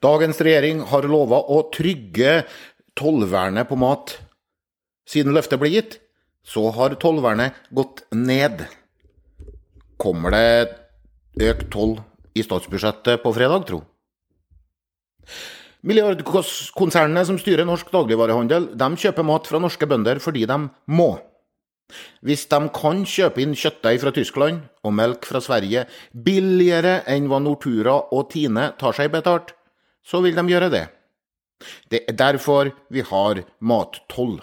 Dagens regjering har lova å trygge tollvernet på mat. Siden løftet ble gitt, så har tollvernet gått ned. Kommer det økt toll i statsbudsjettet på fredag, tro? Milliardkonsernene som styrer norsk dagligvarehandel, de kjøper mat fra norske bønder fordi de må. Hvis de kan kjøpe inn kjøttdeig fra Tyskland og melk fra Sverige billigere enn hva Nortura og Tine tar seg betalt, så vil de gjøre det. Det er derfor vi har mattoll.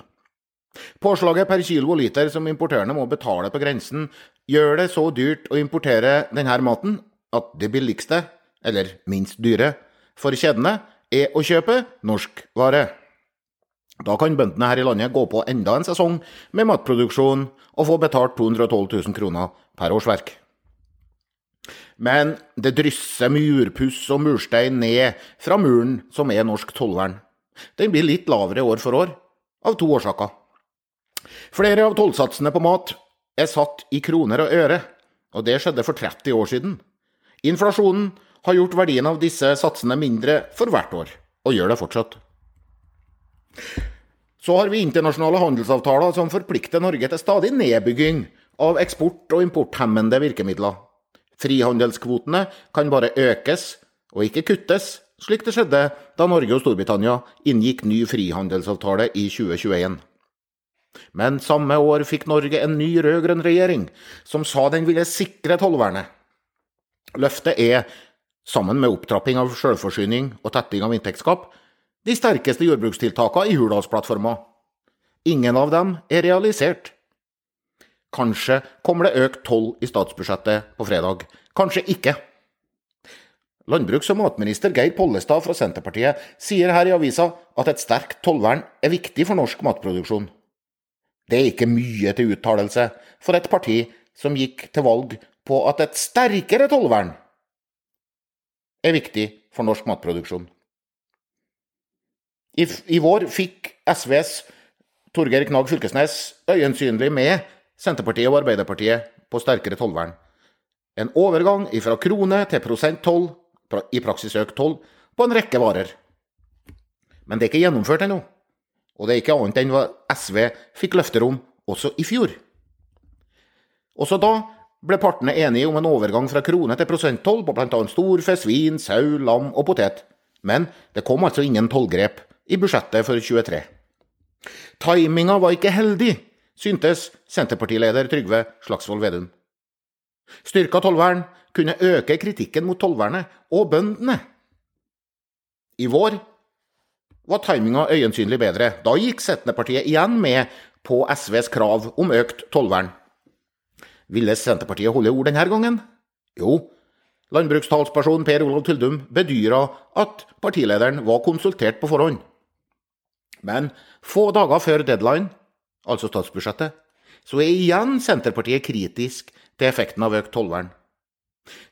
Påslaget per kilo og liter som importørene må betale på grensen, gjør det så dyrt å importere denne maten at det billigste, eller minst dyre, for kjedene er å kjøpe norsk vare. Da kan bøndene her i landet gå på enda en sesong med matproduksjon og få betalt 212 000 kroner per årsverk. Men det drysser murpuss og murstein ned fra muren som er norsk tollvern. Den blir litt lavere år for år, av to årsaker. Flere av tollsatsene på mat er satt i kroner og øre, og det skjedde for 30 år siden. Inflasjonen har gjort verdien av disse satsene mindre for hvert år, og gjør det fortsatt. Så har vi internasjonale handelsavtaler som forplikter Norge til stadig nedbygging av eksport- og importhemmende virkemidler. Frihandelskvotene kan bare økes og ikke kuttes, slik det skjedde da Norge og Storbritannia inngikk ny frihandelsavtale i 2021. Men samme år fikk Norge en ny rød-grønn regjering, som sa den ville sikre tollvernet. Løftet er, sammen med opptrapping av selvforsyning og tetting av inntektsgap, de sterkeste jordbrukstiltakene i Hurdalsplattforma. Ingen av dem er realisert. Kanskje kommer det økt toll i statsbudsjettet på fredag. Kanskje ikke. Landbruks- og matminister Geir Pollestad fra Senterpartiet sier her i avisa at et sterkt tollvern er viktig for norsk matproduksjon. Det er ikke mye til uttalelse for et parti som gikk til valg på at et sterkere tollvern er viktig for norsk matproduksjon. I, I, vår fikk SVs Torgeir Knag Fylkesnes øyensynlig med Senterpartiet og Arbeiderpartiet på sterkere tollvern. En overgang fra krone til prosenttoll, i praksis økt toll, på en rekke varer. Men det er ikke gjennomført ennå. Og det er ikke annet enn hva SV fikk løfter om også i fjor. Også da ble partene enige om en overgang fra krone til prosenttoll på bl.a. storfe, svin, sau, lam og potet. Men det kom altså ingen tollgrep i budsjettet for 23. Timinga var ikke heldig, syntes Senterpartileder Trygve Slagsvold Vedum. Styrka tollvern kunne øke kritikken mot tollvernet og bøndene. I vår var timinga øyensynlig bedre. Da gikk Senterpartiet igjen med på SVs krav om økt tollvern. Ville Senterpartiet holde ord denne gangen? Jo, landbrukstalsperson Per Olav Tyldum bedyra at partilederen var konsultert på forhånd. Men få dager før deadline, altså statsbudsjettet, så er igjen Senterpartiet kritisk til effekten av økt tollvern.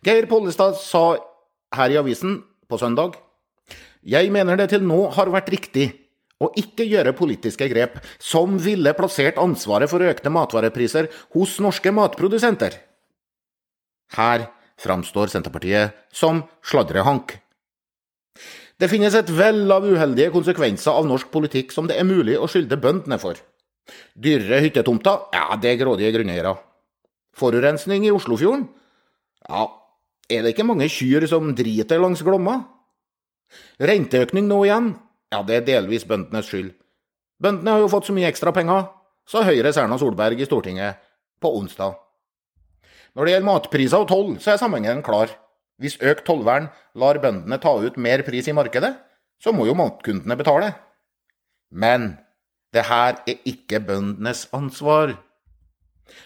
Geir Pollestad sa her i avisen på søndag jeg mener det til nå har vært riktig å ikke gjøre politiske grep som ville plassert ansvaret for økte matvarepriser hos norske matprodusenter. Her framstår Senterpartiet som sladrehank. Det finnes et vell av uheldige konsekvenser av norsk politikk som det er mulig å skylde bøndene for. Dyrere hyttetomter? Ja, det er grådige grunneiere. Forurensning i Oslofjorden? Ja, er det ikke mange kyr som driter langs Glomma? Renteøkning nå igjen? Ja, det er delvis bøndenes skyld. Bøndene har jo fått så mye ekstra penger, sa Høyres Erna Solberg i Stortinget på onsdag. Når det gjelder matpriser og toll, så er sammenhengen klar. Hvis økt tollvern lar bøndene ta ut mer pris i markedet, så må jo matkundene betale. Men det her er ikke bøndenes ansvar.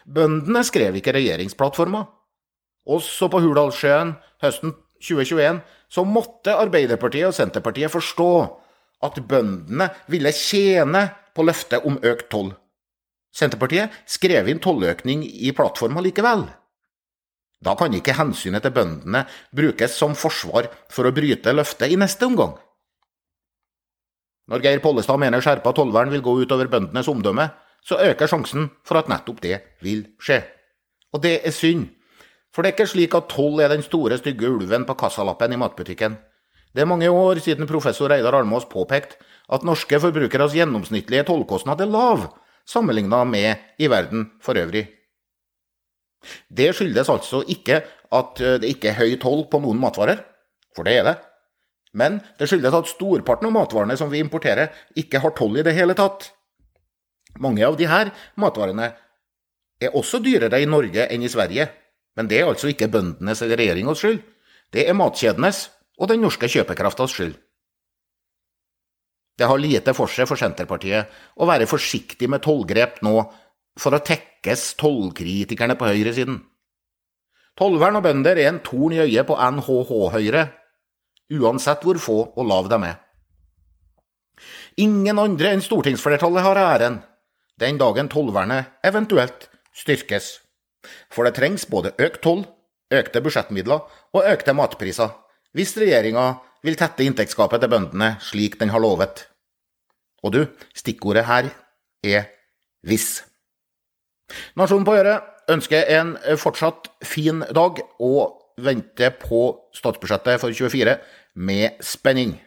Bøndene skrev ikke regjeringsplattforma. Også på Hurdalssjøen høsten 2021 så måtte Arbeiderpartiet og Senterpartiet forstå at bøndene ville tjene på løftet om økt toll. Senterpartiet skrev inn tolløkning i plattforma likevel. Da kan ikke hensynet til bøndene brukes som forsvar for å bryte løftet i neste omgang. Når Geir Pollestad mener skjerpa tollvern vil gå utover bøndenes omdømme, så øker sjansen for at nettopp det vil skje. Og det er synd, for det er ikke slik at toll er den store, stygge ulven på kassalappen i matbutikken. Det er mange år siden professor Reidar Almås påpekte at norske forbrukeres gjennomsnittlige tollkostnad er lav, sammenlignet med i verden for øvrig. Det skyldes altså ikke at det ikke er høy toll på noen matvarer, for det er det. Men det skyldes at storparten av matvarene som vi importerer, ikke har toll i det hele tatt. Mange av disse matvarene er også dyrere i Norge enn i Sverige, men det er altså ikke bøndenes eller regjeringas skyld. Det er matkjedenes og den norske kjøpekraftas skyld. Det har lite for seg for Senterpartiet å være forsiktig med tollgrep nå for å tekkes tollkritikerne på høyresiden. Tollvern og bønder er en torn i øyet på NHH-Høyre, uansett hvor få og lav de er. Ingen andre enn stortingsflertallet har æren den dagen tollvernet eventuelt styrkes. For det trengs både økt toll, økte budsjettmidler og økte matpriser hvis regjeringa vil tette inntektsgapet til bøndene slik den har lovet. Og du, stikkordet her er hvis. Nasjonen på øret ønsker en fortsatt fin dag og venter på statsbudsjettet for 24 med spenning.